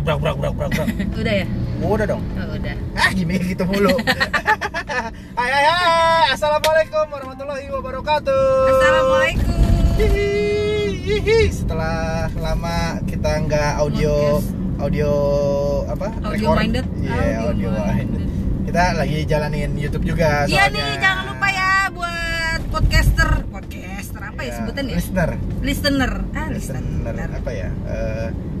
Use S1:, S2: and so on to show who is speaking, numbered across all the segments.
S1: brak brak brak brak brak.
S2: Udah ya?
S1: Udah dong.
S2: Oh, udah.
S1: Ah gimana gitu mulu. hai hai hai. Assalamualaikum warahmatullahi wabarakatuh.
S2: Assalamualaikum.
S1: Hihihi. Setelah lama kita nggak audio
S2: Podcast.
S1: audio apa?
S2: Audio
S1: record.
S2: minded.
S1: Iya,
S2: Audio
S1: audio minded.
S2: minded.
S1: Kita lagi jalanin YouTube juga
S2: Iya nih, jangan lupa ya buat podcaster, podcaster apa ya
S1: Iya,
S2: sebutan ya?
S1: Listener.
S2: Listener. Ah,
S1: Listener
S2: listener.
S1: apa ya?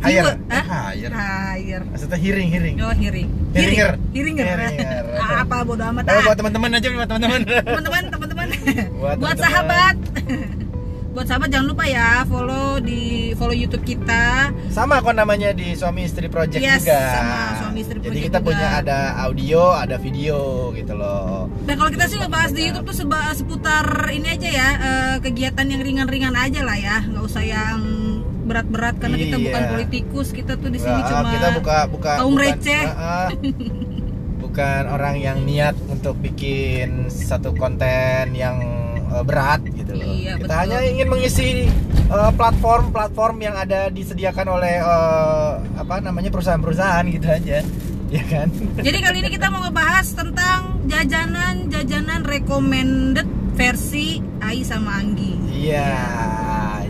S2: Viewer.
S1: hire.
S2: Hah?
S1: Hire.
S2: Hire.
S1: Maksudnya hearing, hearing.
S2: Oh, hearing.
S1: Hearinger.
S2: Hearinger.
S1: Hearinger.
S2: Ah, apa bodo amat
S1: Oh,
S2: ah.
S1: buat teman-teman aja buat teman-teman.
S2: teman-teman teman-teman
S1: Buat
S2: buat,
S1: teman-teman.
S2: sahabat buat sahabat jangan lupa ya follow di follow YouTube kita
S1: Sama kok namanya di Suami Istri Project
S2: Yes,
S1: juga.
S2: sama Suami Istri
S1: Jadi
S2: Project
S1: kita
S2: juga.
S1: punya ada audio, ada video gitu loh.
S2: dan kalau kita sih ngebahas di YouTube tuh seba, seputar ini aja ya eh, kegiatan yang ringan-ringan aja lah ya nggak usah yang berat-berat karena kita
S1: Iya.
S2: bukan politikus kita tuh di sini
S1: Nggak,
S2: cuma
S1: kita buka buka
S2: kaum
S1: bukan,
S2: receh.
S1: Ah. bukan orang yang niat untuk bikin satu konten yang eh, berat gitu loh.
S2: Iya,
S1: kita
S2: betul.
S1: hanya ingin mengisi eh, platform-platform yang ada disediakan oleh eh, apa namanya perusahaan-perusahaan gitu aja. Ya kan?
S2: Jadi kali ini kita mau ngebahas tentang jajanan-jajanan recommended versi Ai sama Anggi.
S1: Iya,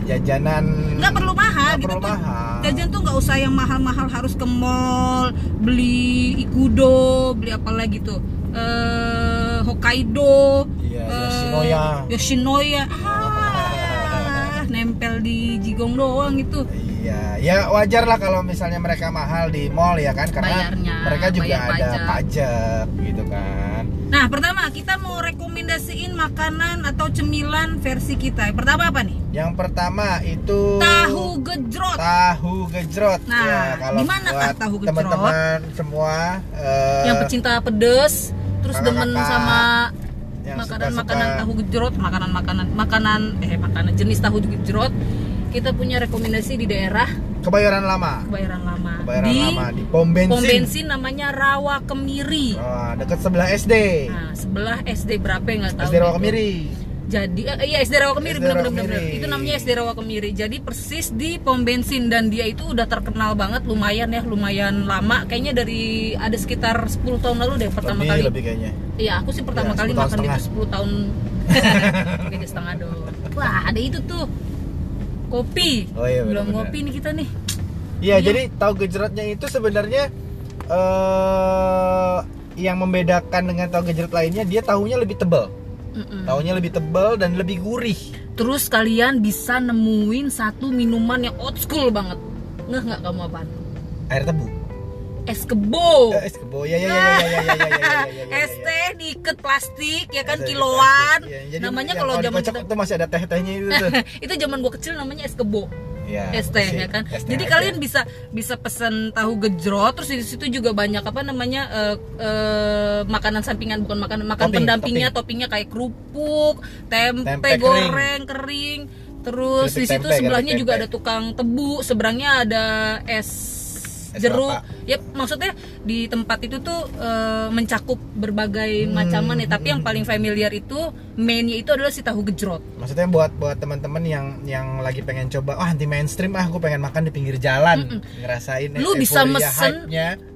S1: jajanan
S2: Nggak perlu mahal
S1: Nggak
S2: gitu
S1: perlu
S2: tuh.
S1: mahal.
S2: Jajan tuh nggak usah yang mahal-mahal harus ke mall, beli Ikudo, beli apa lagi tuh? Eh Hokkaido,
S1: Yoshinoya.
S2: Yoshinoya. Ah, nempel di jigong doang itu.
S1: Iya, ya wajar lah kalau misalnya mereka mahal di mall ya kan karena
S2: Bayarnya,
S1: mereka juga
S2: bayar
S1: ada
S2: pajak.
S1: pajak gitu kan.
S2: Nah, pertama kita mau rekomendasiin makanan atau cemilan versi kita. Yang pertama apa nih?
S1: Yang pertama itu
S2: Tahu gejrot.
S1: tahu gejrot.
S2: Nah,
S1: ya, kalau
S2: gimana,
S1: buat
S2: tahu gejrot?
S1: Teman-teman semua eh,
S2: yang pecinta pedes, terus demen sama makanan-makanan tahu gejrot, makanan-makanan makanan eh makanan jenis tahu gejrot. Kita punya rekomendasi di daerah
S1: Kebayoran Lama.
S2: Kebayoran Lama.
S1: Kebayoran
S2: di
S1: Lama di pom bensin.
S2: pom bensin namanya Rawa Kemiri.
S1: Oh, dekat sebelah SD.
S2: Nah, sebelah SD berapa nggak tahu.
S1: SD Rawa
S2: gitu.
S1: Kemiri.
S2: Jadi eh, iya SD Rawa Kemiri
S1: SD
S2: benar
S1: Rawa
S2: benar benar.
S1: Kemiri.
S2: Itu namanya SD Rawa Kemiri. Jadi persis di pom bensin dan dia itu udah terkenal banget lumayan ya, lumayan lama. Kayaknya dari ada sekitar 10 tahun lalu deh pertama
S1: lebih,
S2: kali.
S1: lebih kayaknya.
S2: Iya, aku sih pertama
S1: Ya,
S2: kali
S1: 10 tahun
S2: makan
S1: setengah.
S2: itu 10 tahun. Beda setengah dong. Wah, ada itu tuh. Kopi.
S1: Oh iya,
S2: Belum
S1: benar-benar.
S2: ngopi nih kita nih.
S1: Iya,
S2: Iya.
S1: jadi tahu gejrotnya itu sebenarnya eh yang membedakan dengan tahu gejrot lainnya dia tahunya lebih tebal.
S2: Mm-mm.
S1: Taunya lebih tebal dan lebih gurih.
S2: Terus kalian bisa nemuin satu minuman yang old school banget. Ngeh nggak kamu apaan?
S1: Air tebu.
S2: Es kebo.
S1: Es kebo. Ya ya ya ya ya ya ya.
S2: Es teh diikat plastik ya kan kiloan. Namanya kalau zaman
S1: itu masih ada teh-tehnya itu.
S2: itu zaman gua kecil namanya es kebo
S1: ya, sih,
S2: ya kan.
S1: teh
S2: Jadi
S1: aja.
S2: kalian bisa bisa pesan tahu gejrot terus di situ juga banyak apa namanya eh, eh, makanan sampingan bukan makanan makanan
S1: Topping,
S2: pendampingnya toppingnya kayak kerupuk, tempe,
S1: Tempe
S2: goreng kering. Terus di situ
S1: tempe,
S2: sebelahnya juga ada tukang tebu, seberangnya ada es
S1: Es
S2: jeruk. Ya maksudnya di tempat itu tuh eh, mencakup berbagai
S1: Hmm,
S2: macaman ya, tapi yang paling familiar itu mainnya itu adalah si tahu gejrot.
S1: Maksudnya buat buat teman-teman yang yang lagi pengen coba, wah anti mainstream ah, aku pengen makan di pinggir jalan, ngerasain
S2: Lu bisa mesen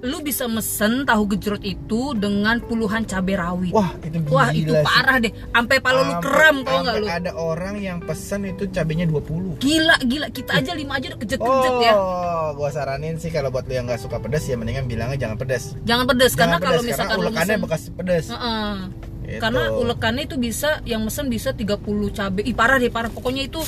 S2: lu bisa mesen tahu gejrot itu dengan puluhan cabai rawit.
S1: Wah, itu gila
S2: Wah, itu
S1: sih.
S2: parah deh. Sampai pala lu kram tau nggak lu?
S1: Ada orang yang pesen itu cabenya 20.
S2: Gila, gila. Kita aja lima aja udah kejet-kejet ya.
S1: Oh, gua saranin sih kalau buat lu yang nggak suka pedas ya mendingan bilangnya jangan pedas.
S2: Jangan pedes karena kalau
S1: pedas,
S2: misalkan
S1: karena
S2: lu
S1: ulekannya bekas pedas.
S2: Heeh.
S1: Gitu.
S2: Karena ulekannya itu bisa yang mesen bisa 30 cabai. Ih parah deh, parah. Pokoknya itu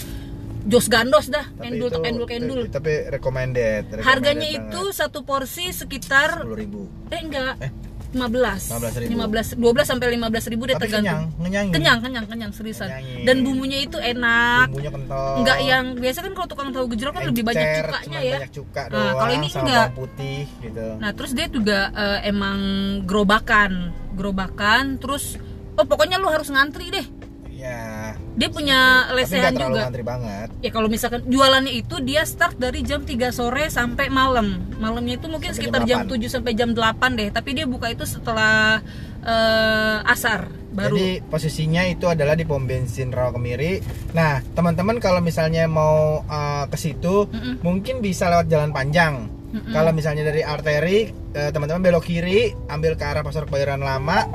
S2: jos gandos dah.
S1: Tapi
S2: Endul
S1: itu-
S2: endul endul.
S1: Tapi recommended. recommended
S2: Harganya
S1: banget.
S2: itu satu porsi sekitar
S1: 10.000.
S2: eh enggak.
S1: Eh.
S2: 15.
S1: 15.000.
S2: 15 12 sampai 15 ribu deh
S1: Tapi
S2: tergantung.
S1: kenyang.
S2: Kenyang, kenyang, kenyang seriusan.
S1: Kenyangin.
S2: Dan bumbunya itu enak.
S1: Bumbunya kental.
S2: Enggak yang biasa kan kalau tukang tahu gejrot kan lebih banyak
S1: Encer,
S2: cukanya ya.
S1: Banyak cuka
S2: Nah,
S1: doang.
S2: kalau ini enggak.
S1: putih gitu.
S2: Nah, terus dia juga eh, emang gerobakan. Gerobakan terus oh pokoknya lu harus ngantri deh.
S1: Ya.
S2: Dia punya
S1: Tapi
S2: lesehan
S1: terlalu
S2: juga.
S1: ngantri banget.
S2: Ya kalau misalkan jualannya itu dia start dari jam 3 sore sampai malam. Malamnya itu mungkin
S1: Sampai
S2: sekitar
S1: jam
S2: jam 7 sampai jam 8 deh, tapi dia buka itu setelah eh, asar baru.
S1: Jadi posisinya itu adalah di pom bensin Rawa Kemiri. Nah, teman-teman kalau misalnya mau uh, ke situ,
S2: Mm-mm.
S1: mungkin bisa lewat jalan panjang.
S2: Mm-mm.
S1: Kalau misalnya dari arteri, eh, teman-teman belok kiri, ambil ke arah Pasar Kebayoran Lama,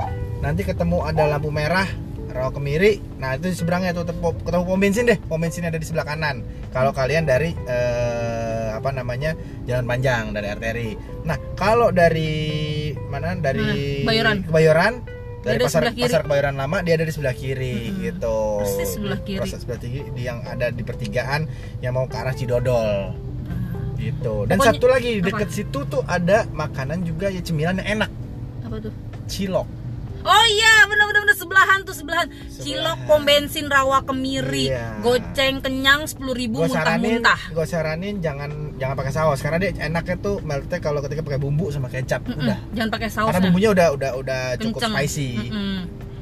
S1: nanti ketemu ada lampu merah, rawa kemiri. Nah itu di seberangnya tuh ketemu pom bensin deh, pom bensinnya ada di sebelah kanan. Kalau kalian dari eh, apa namanya jalan panjang dari arteri. Nah kalau dari mana dari?
S2: Bayoran.
S1: Kebayoran dari
S2: ada
S1: pasar pasar Kebayoran Lama dia ada di sebelah kiri
S2: Mm-mm.
S1: gitu.
S2: Persis sebelah kiri.
S1: Persis sebelah kiri yang ada di pertigaan yang mau ke arah Cidodol
S2: Nah,
S1: gitu. Dan
S2: Pokoknya-
S1: satu lagi
S2: apa?
S1: dekat situ tuh ada makanan juga ya cemilan yang enak,
S2: apa tuh
S1: cilok.
S2: Oh iya, bener-bener bener sebelahan tuh sebelahan.
S1: Sebelahan.
S2: Cilok pom bensin rawa kemiri,
S1: Iya.
S2: goceng kenyang sepuluh ribu muntah-muntah.
S1: gue saranin jangan jangan pakai saus karena dia enaknya tuh meltnya kalau ketika pakai bumbu sama kecap
S2: Mm-mm,
S1: udah.
S2: Jangan pakai saus.
S1: Karena bumbunya udah udah udah cukup
S2: Kenceng.
S1: spicy.
S2: Mm-mm.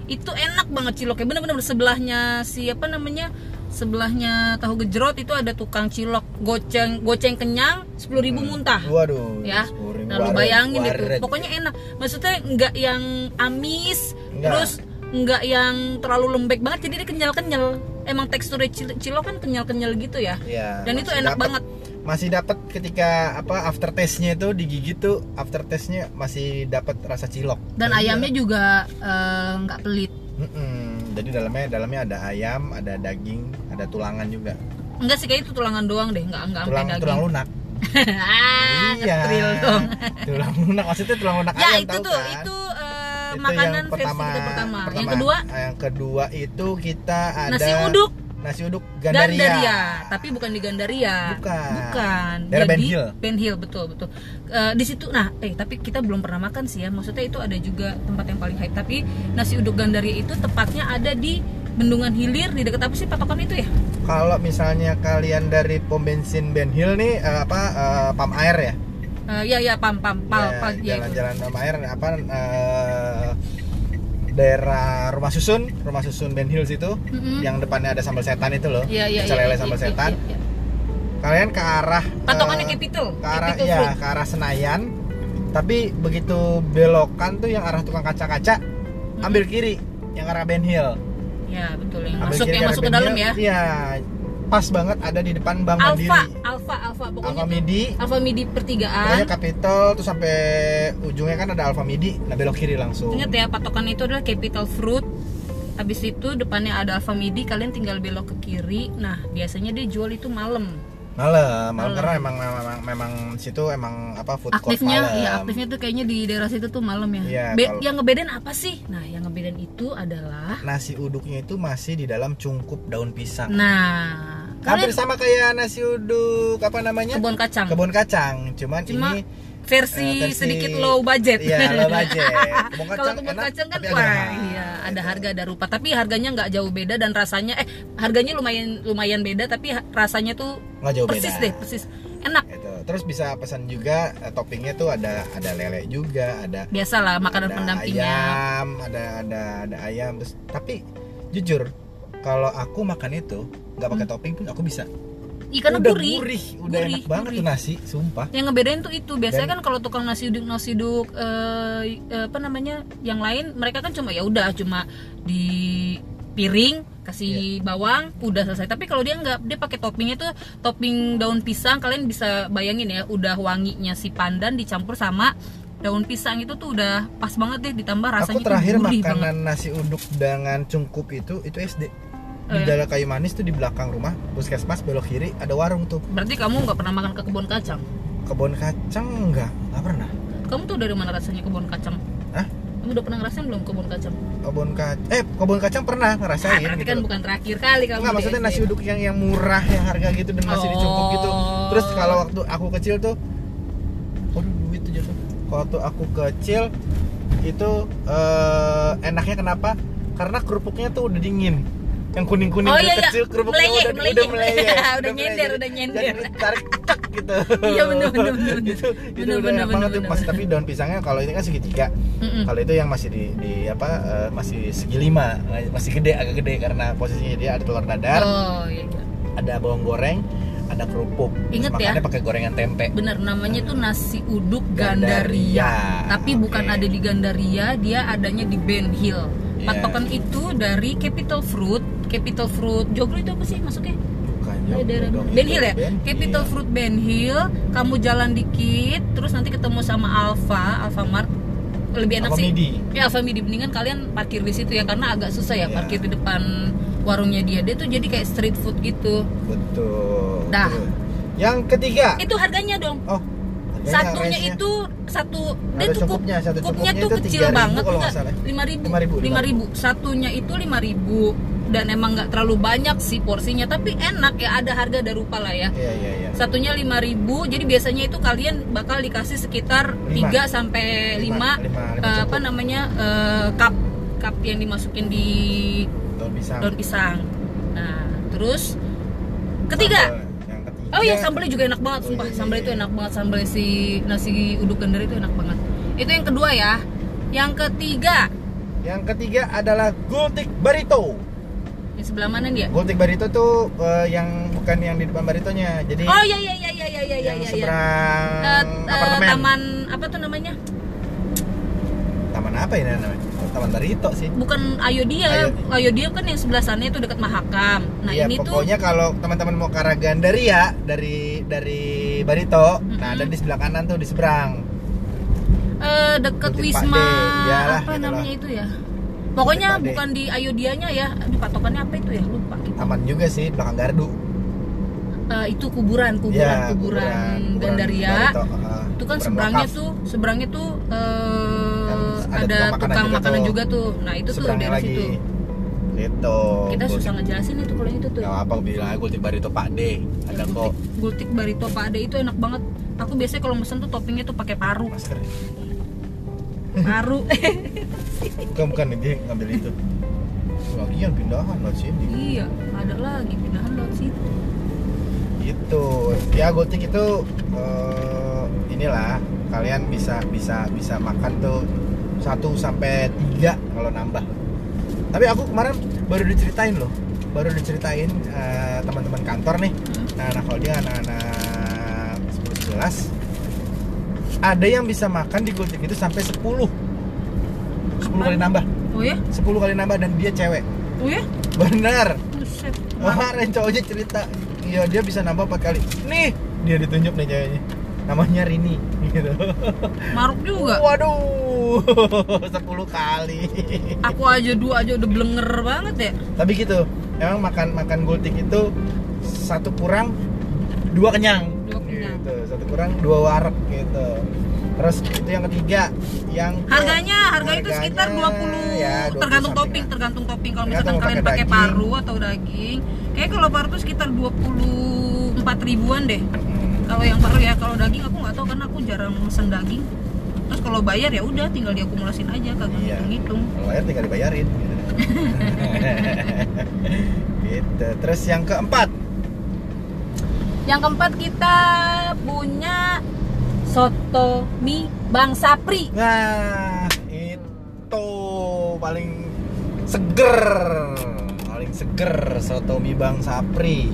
S2: Itu enak banget ciloknya. Bener-bener sebelahnya siapa namanya? Sebelahnya tahu gejrot itu ada tukang cilok goceng goceng kenyang sepuluh ribu muntah.
S1: Waduh.
S2: ya.
S1: 10.000
S2: Nah, lu bayangin
S1: waret.
S2: Pokoknya enak. Maksudnya nggak yang amis,
S1: Nggak.
S2: terus nggak yang terlalu lembek banget. Jadi dia kenyal-kenyal. Emang teksturnya cil- cilok kan kenyal-kenyal gitu ya.
S1: Iya,
S2: Dan itu enak
S1: dapet-
S2: banget.
S1: Masih dapat ketika apa after taste-nya itu digigit tuh after taste-nya masih dapat rasa cilok.
S2: Dan
S1: Jadi
S2: ayamnya juga eh, nggak pelit.
S1: Mm-mm. Jadi dalamnya dalamnya ada ayam, ada daging, ada tulangan juga.
S2: Enggak sih kayak itu tulangan doang deh, nggak nggak sampai
S1: Tulang
S2: daging.
S1: tulang lunak.
S2: ah,
S1: iya.
S2: dong.
S1: tulang lunak maksudnya tulang lunak
S2: ya
S1: ayam
S2: itu
S1: tahu
S2: tuh,
S1: kan?
S2: itu eh,
S1: Itu
S2: makanan
S1: yang
S2: versi kita pertama. Yang kedua
S1: Yang kedua itu kita ada
S2: nasi uduk
S1: Nasi uduk Gandaria.
S2: Gandaria, tapi bukan di Gandaria.
S1: Bukan.
S2: Bukan.
S1: Daerah
S2: Jadi
S1: Ben Hill.
S2: Ben Hill, betul betul. Eh, di situ, nah, eh tapi kita belum pernah makan sih ya. Maksudnya itu ada juga tempat yang paling hype. Tapi nasi uduk Gandaria itu tepatnya ada di Bendungan Hilir di dekat apa sih patokan itu ya?
S1: Kalau misalnya kalian dari pom bensin Ben Hill nih eh, apa eh, pam air ya?
S2: Eh, ya ya pam pam pal
S1: Ya,
S2: pal ya, itu.
S1: jalan-jalan pam air apa eh, daerah rumah susun, rumah susun Ben Hill situ
S2: Mm-mm.
S1: yang depannya ada sambal setan itu loh.
S2: Iya iya iya,
S1: lele
S2: iya,
S1: sambal
S2: iya,
S1: setan.
S2: iya, iya.
S1: Kalian ke arah
S2: Patokannya
S1: eh,
S2: Capital,
S1: ke arah ya
S2: Fruit.
S1: ke arah Senayan tapi begitu belokan tuh yang arah tukang kaca-kaca ambil kiri yang arah Ben Hill
S2: Ya betul yang
S1: ambil
S2: masuk yang masuk ke dalam
S1: Hill.
S2: ya.
S1: iya pas banget ada di depan Bank
S2: Alfa,
S1: Mandiri
S2: Alfa, Alfa, pokoknya
S1: Alfa Midi
S2: Alfa Midi pertigaan.
S1: pokoknya Capital tuh sampai ujungnya kan ada Alfa Midi nah belok kiri langsung
S2: Ingat ya patokan itu adalah capital fruit. Habis itu depannya ada Alfa Midi, kalian tinggal belok ke kiri. Nah, biasanya dia jual itu malam.
S1: malam malam karena emang memang memang situ emang apa food court
S2: Aktifnya,
S1: malam
S2: ya aktifnya tuh kayaknya di daerah situ tuh malam ya.
S1: Iya,
S2: Be-
S1: kalau-
S2: yang ngebedain apa sih? Nah, yang ngebedain itu adalah
S1: nasi uduknya itu masih di dalam cungkup daun pisang
S2: nah,
S1: hampir sama kayak nasi uduk apa namanya
S2: kebun kacang.
S1: kebun kacang cuman
S2: Cuma
S1: ini
S2: versi,
S1: eh, versi-
S2: sedikit low budget.
S1: Iya, low budget. Kebun
S2: Kalau
S1: kacang
S2: kebun
S1: enak,
S2: kacang kan wah, iya, ada
S1: Gitu.
S2: harga ada rupa. Tapi harganya nggak jauh beda dan rasanya eh harganya lumayan lumayan beda tapi rasanya tuh
S1: nggak jauh
S2: persis
S1: beda
S2: deh, persis. Enak.
S1: Gitu. terus bisa pesan juga eh, toppingnya tuh ada ada lele juga ada
S2: Biasalah makanan
S1: ada
S2: pendampingnya.
S1: ayam ada ada ada ayam terus tapi jujur kalau aku makan itu nggak pakai topping pun aku bisa
S2: Ikan
S1: udah
S2: gurih.
S1: gurih udah
S2: Gurih,
S1: enak banget
S2: gurih.
S1: tuh nasi sumpah
S2: Yang ngebedain tuh itu biasanya
S1: Dan-
S2: kan kalau tukang nasi uduk nasi uduk eh, eh, apa namanya yang lain mereka kan cuma ya udah cuma di piring kasih
S1: Iya.
S2: bawang udah selesai tapi kalau dia nggak dia pakai toppingnya tuh topping daun pisang kalian bisa bayangin ya udah wanginya si pandan dicampur sama daun pisang itu tuh udah pas banget deh ditambah rasanya
S1: aku terakhir makanan
S2: banget.
S1: nasi uduk dengan cungkup itu itu SD
S2: Oh,
S1: di
S2: ya?
S1: Jalan Kayu Manis tuh di belakang rumah puskesmas belok kiri ada warung tuh
S2: berarti kamu nggak pernah makan ke kebun kacang
S1: kebun kacang enggak nggak pernah
S2: kamu tuh dari mana rasanya kebun kacang
S1: Hah?
S2: kamu udah pernah ngerasain belum kebun kacang
S1: kebun kacang eh kebun kacang pernah ngerasain
S2: berarti
S1: gitu
S2: kan bukan terakhir kali kamu
S1: Enggak
S2: di
S1: maksudnya nasi uduk yang yang murah yang harga gitu dan masih gitu.
S2: Oh.
S1: Terus kalau waktu aku kecil tuh Waduh duit tuh jatuh. Kalau waktu aku kecil itu eh, enaknya kenapa? Karena kerupuknya tuh udah dingin. Yang kuning-kuning
S2: Oh,
S1: dari
S2: iya, iya.
S1: kecil kerupuknya
S2: Meleyeh,
S1: udah
S2: meleyeh.
S1: udah meleyeh.
S2: Udah nyender, udah nyender.
S1: Ditarik cek gitu.
S2: Iya, bener, bener, bener, bener.
S1: itu itu
S2: Bener,
S1: banget tuh. Masih tapi daun pisangnya kalau ini kan segitiga.
S2: Mm-mm.
S1: Kalau itu yang masih di, di apa eh, masih segi lima, masih gede agak gede karena posisinya dia ada telur dadar,
S2: Oh iya,
S1: ada bawang goreng, ada kerupuk.
S2: Ingat ya.
S1: pakai gorengan tempe.
S2: Bener namanya tuh nasi uduk
S1: Gandaria.
S2: Gandaria. Tapi
S1: Oke.
S2: bukan ada di Gandaria, dia adanya di Ben Hill.
S1: Iya.
S2: Patokan itu dari Capital Fruit. Capital Fruit Joglo itu apa sih masuknya?
S1: bukan.
S2: Ben Hill ya?
S1: Ben
S2: Capital
S1: Hill.
S2: Fruit Ben Hill, kamu jalan dikit, terus nanti ketemu sama Alfa, Alfamart. Lebih enak
S1: Alfa
S2: sih.
S1: Midi.
S2: Ya Alfa Midi mendingan kalian parkir di situ ya karena agak susah ya
S1: Iya.
S2: parkir di depan warungnya dia. Dia tuh jadi kayak street food gitu.
S1: betul
S2: Dah.
S1: betul. yang ketiga
S2: Itu harganya dong.
S1: oh
S2: Satunya itu satu dia tuh cukup
S1: cukupnya, satu
S2: cukupnya tuh kecil
S1: 3.000
S2: banget enggak lima ribu
S1: 5.000,
S2: lima ribu. satunya itu lima ribu. Dan emang nggak terlalu banyak sih porsinya tapi enak ya ada harga ada rupa lah ya.
S1: Iya iya iya.
S2: Satunya 5000 jadi biasanya itu kalian bakal dikasih sekitar
S1: Lima.
S2: 3 sampai 5
S1: Lima,
S2: eh, apa namanya eh, cup cup yang dimasukin di
S1: daun pisang.
S2: daun pisang. Nah terus ketiga.
S1: Sambal. yang ketiga
S2: oh iya sambalnya juga enak banget sumpah.
S1: Iya,
S2: sambal
S1: iya,
S2: itu
S1: iya.
S2: enak banget. Sambal si nasi uduk gender itu enak banget. Itu yang kedua ya. Yang ketiga.
S1: Yang ketiga adalah gultik barito.
S2: Di sebelah mana dia?
S1: Gultik barito tuh eh, yang bukan yang di depan baritonya. Jadi
S2: oh iya iya iya iya iya iya iya iya.
S1: seberang
S2: Eh, eh,
S1: apartemen.
S2: taman apa tuh namanya
S1: apa ini namanya taman barito sih
S2: bukan Ayodhya
S1: Ayodhya.
S2: Ayodhya kan yang sebelah sana itu dekat Mahakam nah
S1: Iya,
S2: ini tuh
S1: pokoknya kalau teman-teman mau ke arah Gandaria dari dari Barito, nah
S2: Mm-mm.
S1: dan di sebelah kanan tuh di seberang.
S2: eh, dekat Wisma
S1: D, iyalah,
S2: apa
S1: gitu
S2: namanya
S1: lah.
S2: itu ya pokoknya bukan di Ayodhyanya ya di patokannya apa itu ya lupa gitu.
S1: Aman juga sih belakang gardu.
S2: Eh, itu kuburan kuburan
S1: Iya,
S2: kuburan, Gandaria
S1: Barito, uh,
S2: itu kan
S1: kuburan
S2: seberangnya tuh seberangnya tuh
S1: Kan ada
S2: ada
S1: tukang makanan juga tuh.
S2: juga tuh nah itu tuh dari
S1: lagi.
S2: situ
S1: Gitu.
S2: kita
S1: Gultik-
S2: susah ngejelasin itu kalau yang itu tuh
S1: Gak apa bilang gultik Barito Pak D. Ada kok
S2: gultik, barito Pak Ade itu enak banget aku biasanya kalau mesen tuh toppingnya tuh pakai paru paru
S1: Bukan bukan dia ngambil itu. Lagian pindahan lah sini.
S2: iya ada lagi pindahan lewat situ
S1: Itu. Ya gultik itu eh, inilah kalian bisa bisa bisa makan tuh 1 sampai 3 kalau nambah. Tapi aku kemarin baru diceritain loh. Baru diceritain eh, teman-teman kantor nih. Nah, anak kalau dia anak-anak 10 11 ada yang bisa makan di gultik itu sampai 10 10 kali nambah.
S2: Oh ya?
S1: 10 kali nambah dan dia cewek.
S2: Oh ya?
S1: Benar.
S2: Buset.
S1: kemarin cowoknya cerita iya dia bisa nambah 4 kali. Nih dia ditunjuk nih ceweknya namanya Rini gitu.
S2: Maruk juga?
S1: Waduh 10 kali.
S2: Aku aja dua aja udah blenger banget ya.
S1: Tapi gitu emang makan makan gultik itu satu kurang dua kenyang.
S2: Dua kenyang.
S1: gitu satu kurang dua warak gitu. Terus itu yang ketiga yang ke-
S2: harganya harga itu sekitar 20
S1: ya, 20
S2: tergantung topping tergantung topping. Kalau misalkan kalian
S1: pakai
S2: paru atau daging kayak kalau paru tuh sekitar 24 ribuan deh. Kalau yang paru ya kalau daging aku nggak tahu karena aku jarang mesen daging. Terus kalau bayar ya udah tinggal diakumulasin aja kagak
S1: Iya.
S2: ngitung-ngitung.
S1: Kalau bayar tinggal dibayarin. Gitu. gitu terus yang keempat?
S2: Yang keempat kita punya soto mie Bang Sapri.
S1: Nah itu paling seger. Paling seger soto mie bang sapri.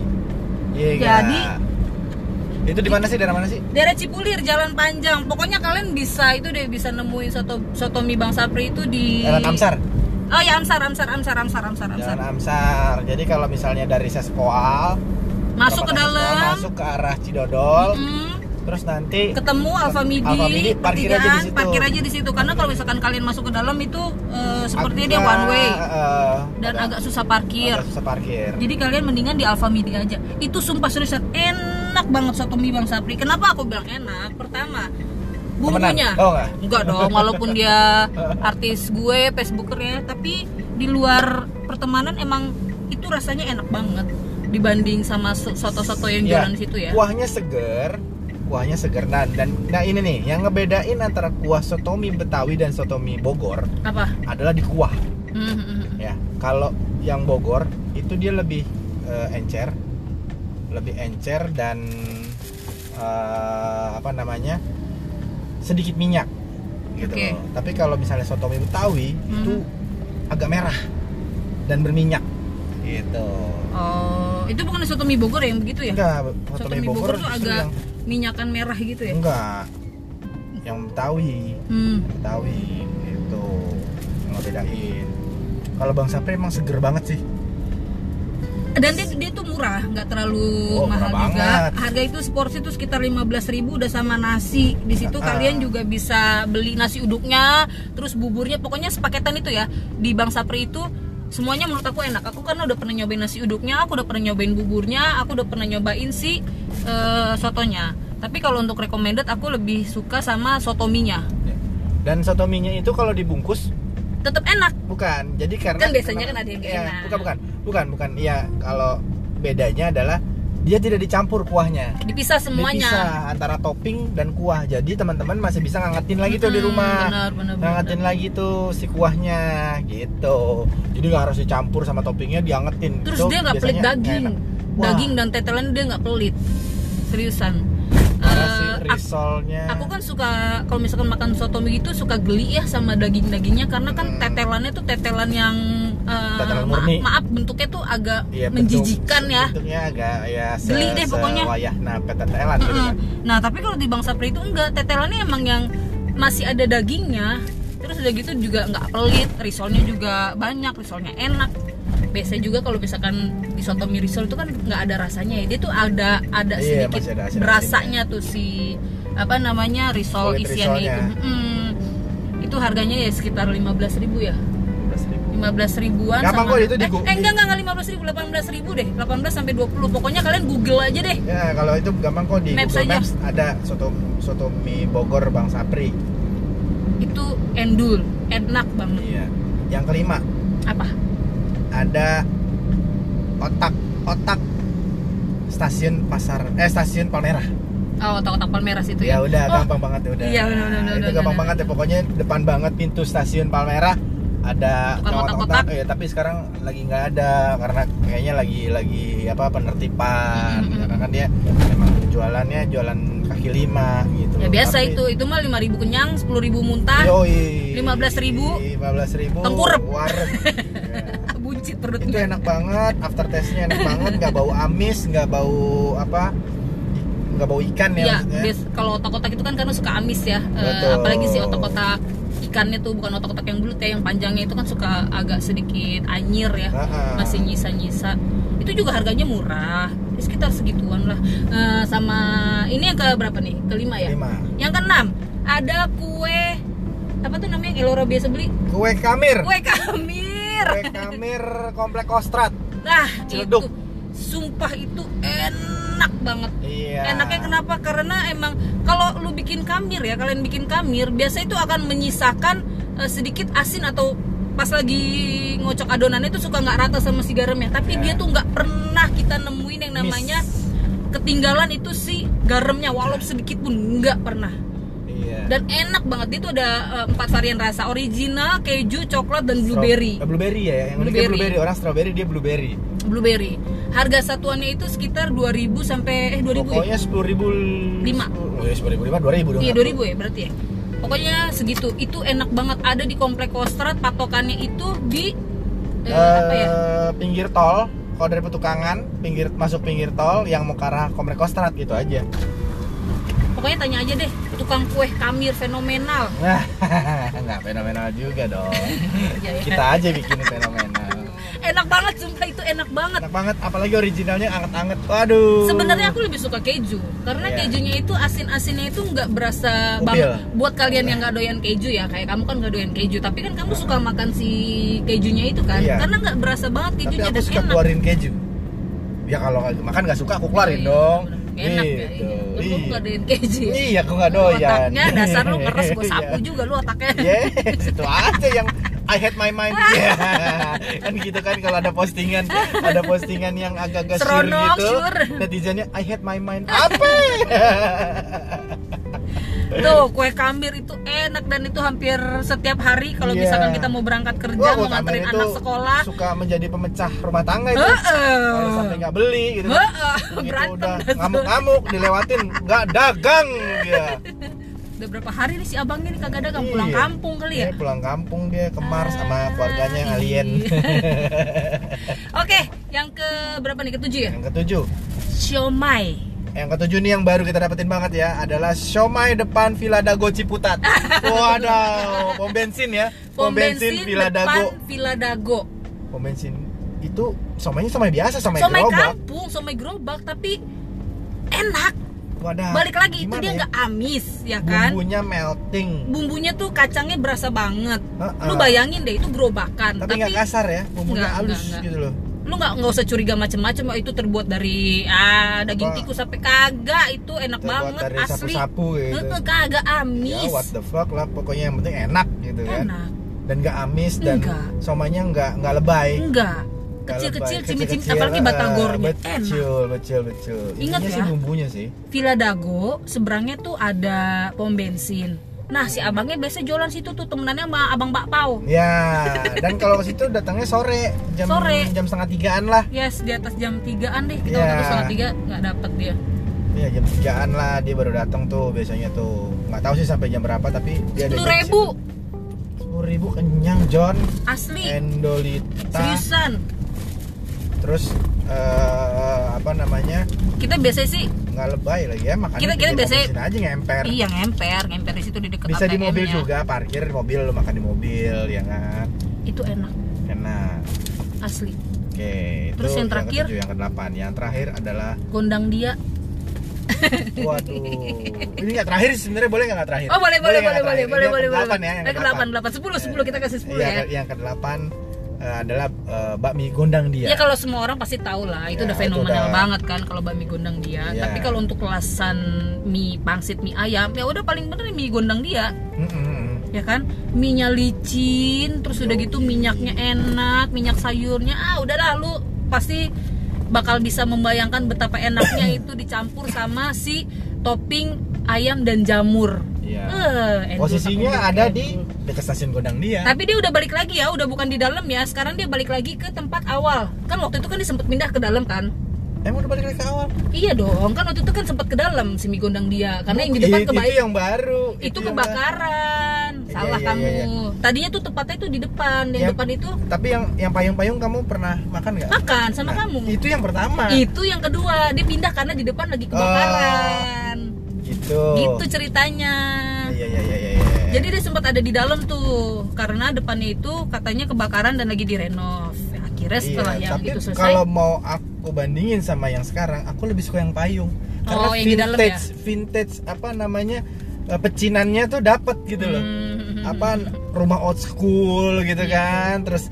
S1: Iya nggak?
S2: Jadi,
S1: itu di mana sih? Daerah mana sih?
S2: Daerah Cipulir jalan panjang. Pokoknya kalian bisa itu deh bisa nemuin soto soto mie Bang Sapri itu di
S1: Jalan Amsar?
S2: Oh ya Amsar Amsar Amsar Amsar Amsar Amsar.
S1: Jalan Amsar. Jadi kalau misalnya dari Sespoal
S2: masuk ke dalam.
S1: masuk ke arah Cidodol.
S2: Mm,
S1: terus nanti
S2: ketemu Alfa Midi,
S1: Alfa Midi, parkir aja di situ.
S2: parkir aja di situ karena kalau misalkan kalian masuk ke dalam itu eh, sepertinya dia one way
S1: eh,
S2: dan agak susah parkir
S1: agak susah parkir
S2: Jadi kalian mendingan di Alfa Midi aja. Itu sumpah seriusan enak banget soto mie Bang Sapri. Kenapa aku bilang enak? Pertama, bumbunya.
S1: Oh, enggak?
S2: Enggak dong, walaupun dia artis gue, Facebookernya, tapi di luar pertemanan emang itu rasanya enak banget dibanding sama so- soto-soto yang
S1: Ya,
S2: jualan di situ ya.
S1: kuahnya seger kuahnya seger nah, dan nah ini nih yang ngebedain antara kuah sotomi Betawi dan sotomi Bogor
S2: Apa?
S1: adalah di kuah
S2: Hmm, hmm, hmm.
S1: ya kalau yang Bogor itu dia lebih eh, encer lebih encer dan eh, apa namanya sedikit minyak gitu
S2: Oke.
S1: loh. tapi kalau misalnya sotomi Betawi
S2: Hmm.
S1: itu agak merah dan berminyak gitu
S2: Oh, itu bukan soto mie Bogor yang begitu ya?
S1: enggak
S2: Soto
S1: sotomi
S2: mie Bogor tuh agak
S1: yang
S2: minyakan merah gitu ya?
S1: enggak. Yang Betawi.
S2: Hmm.
S1: Betawi itu yang ngebedain kalau Bang Sapri emang seger banget sih.
S2: Dan dia, dia tuh murah nggak terlalu
S1: Oh,
S2: mahal
S1: murah
S2: juga.
S1: banget.
S2: harga itu seporsi itu sekitar 15.000 udah sama nasi. Di situ
S1: Ah.
S2: kalian juga bisa beli nasi uduknya terus buburnya. Pokoknya sepaketan itu ya. Di Bang Sapri itu semuanya menurut aku enak. Aku karena udah pernah nyobain nasi uduknya aku udah pernah nyobain buburnya aku udah pernah nyobain si eh, sotonya. Tapi kalau untuk recommended aku lebih suka sama sotominya.
S1: Dan soto mie-nya itu kalau dibungkus?
S2: Tetap enak.
S1: Bukan. Jadi karena
S2: Kan biasanya kan ada yang
S1: Iya,
S2: enak.
S1: bukan bukan. Bukan bukan. Iya kalau bedanya adalah dia tidak dicampur kuahnya.
S2: Dipisah semuanya.
S1: dipisah antara topping dan kuah. Jadi teman-teman masih bisa ngangetin lagi tuh di
S2: Hmm,
S1: rumah.
S2: benar benar benar.
S1: ngangetin lagi tuh si kuahnya gitu. Jadi nggak harus dicampur sama toppingnya diangetin.
S2: Terus
S1: Itu
S2: dia nggak pelit daging, daging dan tetelan dia nggak pelit, seriusan. ak-
S1: risolnya.
S2: aku kan suka kalau misalkan makan soto mie gitu suka geli ya sama daging-dagingnya karena kan
S1: Hmm.
S2: tetelannya tuh tetelan yang
S1: Tetelan
S2: maaf,
S1: murni.
S2: maaf bentuknya tuh agak
S1: Iya, bentuk-
S2: menjijikan ya.
S1: bentuknya agak ya se,
S2: Geli deh pokoknya.
S1: sewayah nah petetelan gitu kan
S2: Nah tapi kalau di Bang Sapri itu enggak tetelannya emang yang masih ada dagingnya terus udah gitu juga nggak pelit risolnya juga banyak risolnya enak biasanya juga kalau misalkan di soto mie risol itu kan nggak ada rasanya ya dia tuh ada ada
S1: Iya,
S2: sedikit
S1: ada asin-asinnya.
S2: berasanya tuh si apa namanya risol
S1: Kulit
S2: isiannya itu
S1: risolnya.
S2: Mm. itu harganya ya sekitar 15.000 ribu ya
S1: 15.000.
S2: 15 ribuan
S1: Gampang
S2: sama
S1: kok itu di
S2: eh, eh enggak enggak enggak 15 ribu 18 ribu deh 18 sampai 20 pokoknya kalian google aja deh
S1: Ya kalau itu gampang kok di
S2: Maps
S1: Google
S2: aja.
S1: Maps ada soto soto mie Bogor Bang Sapri.
S2: itu endul enak banget
S1: Iya. Yang kelima
S2: apa
S1: ada otak otak stasiun pasar eh stasiun Palmerah.
S2: oh otak-otak palmeras itu
S1: Ya
S2: ya
S1: udah
S2: Oh,
S1: gampang banget ya udah.
S2: iya, benar, benar,
S1: Nah, itu gampang banget ya pokoknya depan banget pintu stasiun Palmerah ada
S2: otak-otak.
S1: ya tapi sekarang lagi nggak ada karena kayaknya lagi lagi apa penertiban
S2: Mm-mm.
S1: karena kan dia memang jualannya jualan kaki lima gitu
S2: ya biasa
S1: Tapi-
S2: itu itu mah 5000 kenyang 10000 muntah
S1: Yoi.
S2: 15.000.
S1: 15.000
S2: Tengkurep.
S1: wareg. Ya.
S2: buncit
S1: itu
S2: perutnya
S1: enak banget after taste-nya enak banget nggak bau amis nggak bau apa nggak bau ikan ya,
S2: Iya, bias- kalau otak-otak itu kan karena suka amis ya. Eh,
S1: Betul.
S2: apalagi si otak-otak ikannya tuh bukan otak-otak yang bulat ya, yang panjangnya itu kan suka agak sedikit anyir ya.
S1: Ha-ha.
S2: Masih nyisa-nyisa. Itu juga harganya murah. Sekitar segituan lah. Eh, sama ini yang ke berapa nih? Kelima ya?
S1: lima
S2: Yang keenam ada kue apa tuh namanya yang Elora biasa beli?
S1: kue kamir
S2: Kue kamir.
S1: kue kamir komplek kostrat
S2: Nah,
S1: Ciledug.
S2: itu sumpah itu enak banget.
S1: iya
S2: Enaknya kenapa? Karena emang kalau lu bikin kamir ya, kalian bikin kamir, biasa itu akan menyisakan eh, sedikit asin atau pas lagi ngocok adonannya itu suka nggak rata sama si garamnya. Tapi
S1: Ya.
S2: dia tuh nggak pernah kita nemuin yang namanya ketinggalan itu si garamnya, walaupun sedikit pun nggak pernah.
S1: Iya
S2: Dan enak banget dia tuh ada eh, empat varian rasa, original, keju, coklat dan blueberry.
S1: Stro- eh, blueberry ya yang uniknya
S2: Blueberry.
S1: blueberry orang strawberry dia blueberry
S2: Blueberry. Harga satuannya itu sekitar 2000 sampai eh 2000 ya?
S1: pokoknya sepuluh ribu
S2: Lima.
S1: oh ya sepuluh ribu lima dua ribu dong
S2: Iya 2000 ya berarti ya. Pokoknya segitu. Itu enak banget ada di komplek Kostrad patokannya itu di eh, apa ya?
S1: Eh, pinggir tol kalau dari petukangan pinggir masuk pinggir tol yang mau ke arah komplek kostrat gitu aja
S2: Pokoknya tanya aja deh tukang kue kamir fenomenal.
S1: Nah, nggak fenomenal juga dong.
S2: Iya, ya.
S1: Kita aja bikin fenomenal.
S2: Enak banget sumpah itu enak banget.
S1: Enak banget, apalagi originalnya anget-anget. Waduh.
S2: Sebenarnya aku lebih suka keju karena
S1: Iya.
S2: kejunya itu asin-asinnya itu nggak berasa
S1: Upil.
S2: banget. Buat kalian yang nggak doyan keju ya, kayak kamu kan nggak doyan keju, tapi kan kamu suka makan si kejunya itu kan,
S1: Iya.
S2: karena nggak berasa banget
S1: Tapi
S2: kejunya
S1: aku
S2: dan
S1: suka
S2: enak.
S1: keluarin keju. Ya kalau makan nggak suka aku keluarin
S2: Oh, iya,
S1: dong.
S2: bener. Enak ya.
S1: Gitu.
S2: Iya. Lu
S1: Iya.
S2: nggak doyan keju. ya?
S1: Iya, aku nggak doyan.
S2: Otaknya dasar lu ngeres gue sapu
S1: Iya.
S2: juga lu otaknya.
S1: Yes, itu aja yang I hate my mind. Iya. kan gitu kan kalau ada postingan, ada postingan yang agak-agak sure gitu.
S2: sure.
S1: Netizennya I hate my mind. Apa?
S2: Tuh, kue kambir itu enak dan itu hampir setiap hari kalau
S1: Iya.
S2: misalkan kita mau berangkat kerja,
S1: Wah,
S2: mau nganterin anak sekolah.
S1: suka menjadi pemecah rumah tangga itu.
S2: Heeh.
S1: Kalau sampai nggak beli gitu. Begitu
S2: berantem
S1: udah ngamuk-ngamuk dilewatin nggak dagang dia.
S2: Udah berapa hari nih si abang ini kagak dagang pulang
S1: Iya.
S2: kampung kali ya?
S1: Dia pulang kampung dia ke Mars sama
S2: Ah,
S1: keluarganya yang alien.
S2: iya. Oke, yang ke berapa nih ketujuh ya?
S1: yang ketujuh.
S2: Siomay.
S1: Yang ketujuh nih yang baru kita dapetin banget ya adalah Siomay depan Villa Dago Ciputat. Waduh, pom bensin ya. Pom bensin Villa
S2: depan
S1: Dago.
S2: Villa Dago.
S1: Pom bensin itu somainya somai biasa, somai,
S2: somai
S1: gerobak.
S2: kampung somai gerobak tapi enak
S1: Wadah.
S2: balik lagi itu dia
S1: ya?
S2: nggak amis ya kan
S1: Bumbunya melting.
S2: bumbunya tuh kacangnya berasa banget
S1: Heeh.
S2: lu bayangin deh itu gerobakan
S1: Tapi nggak kasar ya, bumbunya halus gitu loh.
S2: Lu nggak nggak usah curiga macem-macem oh, itu terbuat dari ah daging tikus sampai kagak itu enak
S1: Terbuat
S2: banget
S1: dari
S2: asli
S1: sapu-sapu gitu.
S2: Heeh, kagak
S1: Ya
S2: amis
S1: what the fuck lah, pokoknya yang penting enak gitu kan.
S2: enak
S1: Dan nggak amis dan
S2: Enggak.
S1: somainya nggak nggak lebay.
S2: enggak
S1: Nggak
S2: kecil-kecil cimit-cimit
S1: Kecil-kecil,
S2: apalagi
S1: eh,
S2: batagornya enak
S1: Betul, betul, betul.
S2: Ingat ya?
S1: sih bumbunya sih.
S2: Villa Dago seberangnya tuh ada pom bensin nah si abangnya biasa jualan situ tuh temenannya sama abang bakpao
S1: Ya, dan kalau ke situ datangnya sore, jam
S2: Sore.
S1: jam setengah tigaan lah.
S2: yes di atas jam 3an deh kita
S1: Ya.
S2: waktu setengah tiga nggak dapet dia
S1: Ya jam tigaan lah dia baru datang tuh biasanya tuh. Nggak tahu sih sampai jam berapa tapi dia ada
S2: sepuluh ribu
S1: Sepuluh ribu kenyang John.
S2: asli
S1: Endolita.
S2: seriusan
S1: Terus eh, apa namanya
S2: kita biasa sih
S1: nggak lebay lagi ya makanya
S2: Kita- kita biasanya-
S1: aja ngemper.
S2: iya ngemper ngemper di situ di dekat
S1: Bisa di mobil juga parkir di mobil lo makan di mobil ya kan.
S2: itu enak
S1: Enak.
S2: asli
S1: Oke,
S2: Terus
S1: itu
S2: yang terakhir?
S1: ketujuh, yang kedelapan. Yang terakhir adalah
S2: gondang dia
S1: Waduh, ini nggak terakhir sebenarnya boleh nggak terakhir?
S2: oh boleh boleh boleh boleh boleh boleh
S1: yang
S2: boleh
S1: kedelapan ya, yang
S2: kedelapan delapan sepuluh sepuluh kita kasih sepuluh
S1: Iya,
S2: ya
S1: ke- yang kedelapan adalah eh, bakmi gondang dia.
S2: Ya kalau semua orang pasti tahu lah, itu
S1: Ya,
S2: udah
S1: itu
S2: fenomenal
S1: udah-
S2: banget kan kalau bakmi gondang dia.
S1: Ya.
S2: Tapi kalau untuk kelasan mie pangsit mie ayam, ya udah paling bener mie gondang dia,
S1: Mm, mm,
S2: ya kan? Minyak licin, terus udah gitu minyaknya enak, minyak sayurnya, ah udahlah lu pasti bakal bisa membayangkan betapa enaknya itu dicampur sama si topping ayam dan jamur.
S1: Iya.
S2: Eh, endul
S1: Posisinya ada di dekat stasiun gondang dia.
S2: Tapi dia udah balik lagi ya, udah bukan di dalam ya. Sekarang dia balik lagi ke tempat awal. Kan waktu itu kan dia sempat pindah ke dalam kan?
S1: Emang udah balik lagi ke awal?
S2: Iya dong, kan waktu itu kan sempat ke dalam si mie gondang dia. Karena yang di depan
S1: Itu-
S2: kebaik
S1: Itu yang baru.
S2: itu
S1: yang
S2: kebakaran.
S1: Iya,
S2: Salah
S1: iya,
S2: kamu.
S1: iya,
S2: Tadinya tuh tempatnya tuh di depan. Yang
S1: Yang-
S2: depan itu.
S1: Tapi yang yang payung-payung kamu pernah makan nggak?
S2: makan sama
S1: Nah,
S2: kamu.
S1: Itu yang pertama.
S2: Itu yang kedua, dia pindah karena di depan lagi kebakaran.
S1: Gitu.
S2: Gitu ceritanya.
S1: Iya iya iya iya. iya.
S2: Jadi dia sempat ada di dalam tuh karena depannya itu katanya kebakaran dan lagi direnov. Ya, akhirnya setelah
S1: Iya,
S2: yang
S1: tapi
S2: itu selesai,
S1: kalau mau aku bandingin sama yang sekarang, aku lebih suka yang payung. Karena
S2: Oh, yang di dalam
S1: vintage, vintage apa namanya eh, pecinannya tuh dapat gitu loh.
S2: Hmm.
S1: Apa rumah old school gitu
S2: Iya.
S1: kan, terus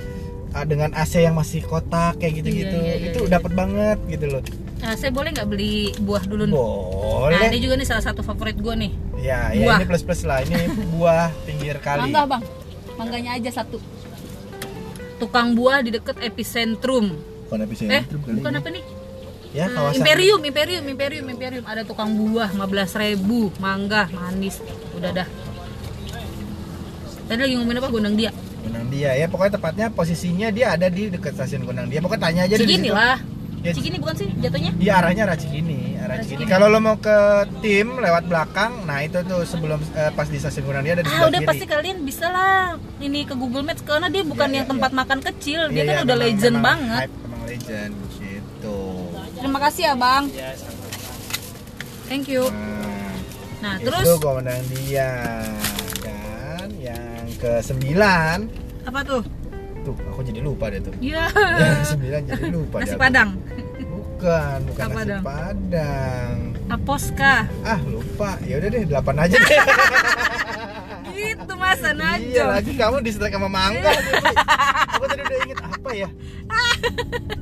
S1: ah, dengan AC yang masih kotak kayak gitu-gitu,
S2: Iya, iya, iya,
S1: itu
S2: iya.
S1: dapat banget gitu loh.
S2: Nah, saya boleh nggak beli buah dulu nih?
S1: Boleh.
S2: Nah, ini juga nih salah satu favorit gue nih.
S1: Ya, ya ini plus plus lah. Ini buah pinggir kali.
S2: Mangga bang, mangganya aja satu. Tukang buah di deket epicentrum.
S1: Bukan epicentrum
S2: Eh,
S1: kali
S2: bukan
S1: ini.
S2: apa nih?
S1: Ya,
S2: Hmm,
S1: kawasan.
S2: Imperium, Imperium, Imperium, Imperium. Ada tukang buah 15.000 ribu, mangga, manis. Udah dah. Tadi lagi ngomongin apa? Gondang dia.
S1: Gondang dia ya. Pokoknya tepatnya posisinya dia ada di dekat stasiun Gondang dia. Pokoknya tanya aja situ.
S2: lah.
S1: Ya,
S2: Cikini bukan sih jatuhnya?
S1: Iya arahnya arah Cikini, arah
S2: Arah
S1: Cikini.
S2: Cikini.
S1: Kalau lo mau ke tim lewat belakang, nah itu tuh sebelum eh, pas di stasiun Gondang dia ada di
S2: Ah udah
S1: kiri.
S2: pasti kalian bisa lah ini ke Google Maps karena dia bukan
S1: Iya,
S2: yang
S1: iya,
S2: tempat
S1: iya.
S2: makan kecil
S1: Iya,
S2: dia kan
S1: iya,
S2: udah
S1: memang-
S2: legend
S1: memang
S2: banget
S1: hype, memang legend gitu.
S2: terima kasih ya bang thank you
S1: Nah,
S2: nah
S1: itu
S2: terus
S1: Gondang dia dan yang ke sembilan
S2: apa tuh
S1: jadi lupa deh tuh.
S2: ya
S1: Yang ke sembilan jadi lupa
S2: nasi padang.
S1: Bukan, bukan
S2: Apa
S1: nasi
S2: dong?
S1: padang.
S2: aposka
S1: Ah lupa, ya udah deh delapan aja deh.
S2: gitu masa
S1: Iya
S2: najong
S1: lagi kamu di setelah sama mangga. Aku tadi udah inget apa ya?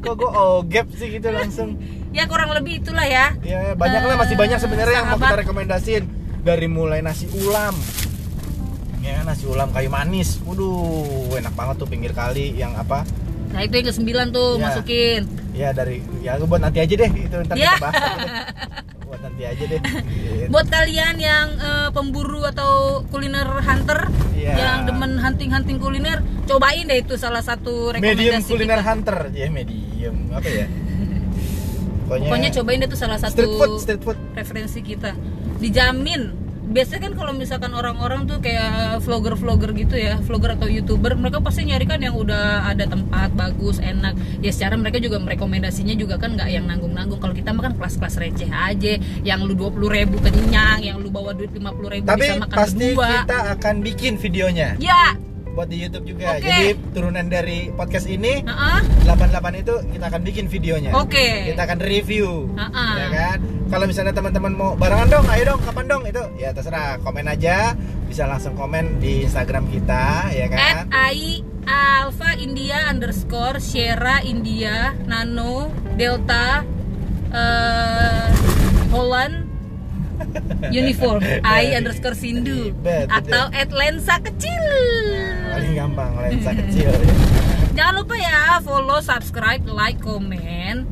S1: Kok gue ogep sih gitu langsung.
S2: Ya kurang lebih itulah ya.
S1: Ya banyak lah masih banyak sebenarnya yang mau kita rekomendasiin. Dari mulai nasi ulam Ya nasi ulam kayu manis Waduh enak banget tuh pinggir kali Yang apa
S2: nah itu yang ke sembilan tuh
S1: Ya.
S2: masukin
S1: Ya dari Ya buat nanti aja deh Itu ntar
S2: Ya.
S1: kita bahas Buat nanti aja deh Gitu.
S2: buat kalian yang eh, pemburu atau kuliner hunter
S1: Iya.
S2: yang demen hunting-hunting kuliner cobain deh itu salah satu rekomendasi
S1: Medium kuliner
S2: kita.
S1: hunter Ya medium Apa ya Pokoknya,
S2: Pokoknya cobain deh tuh salah satu
S1: Street food Street food
S2: referensi kita. Dijamin. Biasanya kan kalau misalkan orang-orang tuh kayak vlogger-vlogger gitu ya, vlogger atau youtuber, mereka pasti nyari kan yang udah ada tempat bagus, enak. Ya secara mereka juga merekomendasinya juga kan nggak yang nanggung-nanggung. Kalau kita makan kelas-kelas receh aja, yang lu 20.000 ribu kenyang, yang lu bawa duit 50.000 ribu
S1: Tapi
S2: bisa makan
S1: pasti
S2: berdua.
S1: kita akan bikin videonya
S2: Ya,
S1: buat di YouTube juga.
S2: Oke.
S1: Jadi turunan dari podcast ini
S2: Heeh.
S1: 88 itu kita akan bikin videonya.
S2: Oke.
S1: Kita akan review.
S2: Heeh.
S1: Ya kan? Kalau misalnya teman-teman mau barengan dong, ayo dong, kapan dong itu? Ya terserah, komen aja. Bisa langsung komen di Instagram kita, ya
S2: At
S1: kan?
S2: I Alpha India underscore Sierra India Nano Delta eh, Holland Uniform I underscore Sindu atau at lensa kecil
S1: Paling gampang lensa kecil.
S2: jangan lupa ya follow subscribe like comment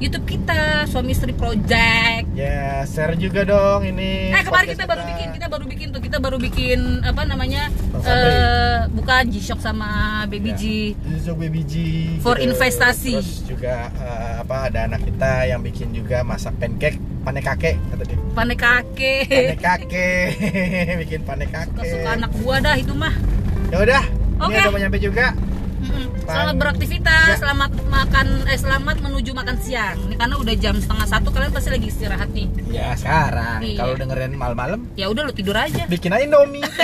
S2: YouTube kita suami istri project
S1: Ya, share juga dong ini.
S2: Eh kemarin kita baru bikin, kita baru bikin tuh, kita baru bikin apa namanya?
S1: Sabri.
S2: eh bukan G-Shock sama Baby
S1: Ya.
S2: G.
S1: Zuzuk Baby G
S2: For investasi.
S1: Terus juga eh, apa ada anak kita yang bikin juga masak pancake panek kakek kata dia.
S2: Pane kakek.
S1: Panek kakek bikin panek kakek.
S2: Suka-suka anak gua dah itu mah.
S1: Ya udah, ini
S2: Oke.
S1: udah mau nyampe juga.
S2: Selamat beraktivitas,
S1: Ya.
S2: selamat makan, eh selamat menuju makan siang. Ini karena udah jam setengah satu, kalian pasti lagi istirahat nih.
S1: Ya sekarang
S2: Iya.
S1: kalau dengerin malam-malam
S2: Ya udah lu tidur aja.
S1: bikin aja Indomie.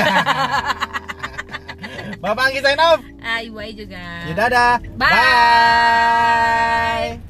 S1: Bapak Anggi sign off.
S2: Ah, Iwai juga.
S1: Ya, dadah.
S2: Bye.
S1: Bye.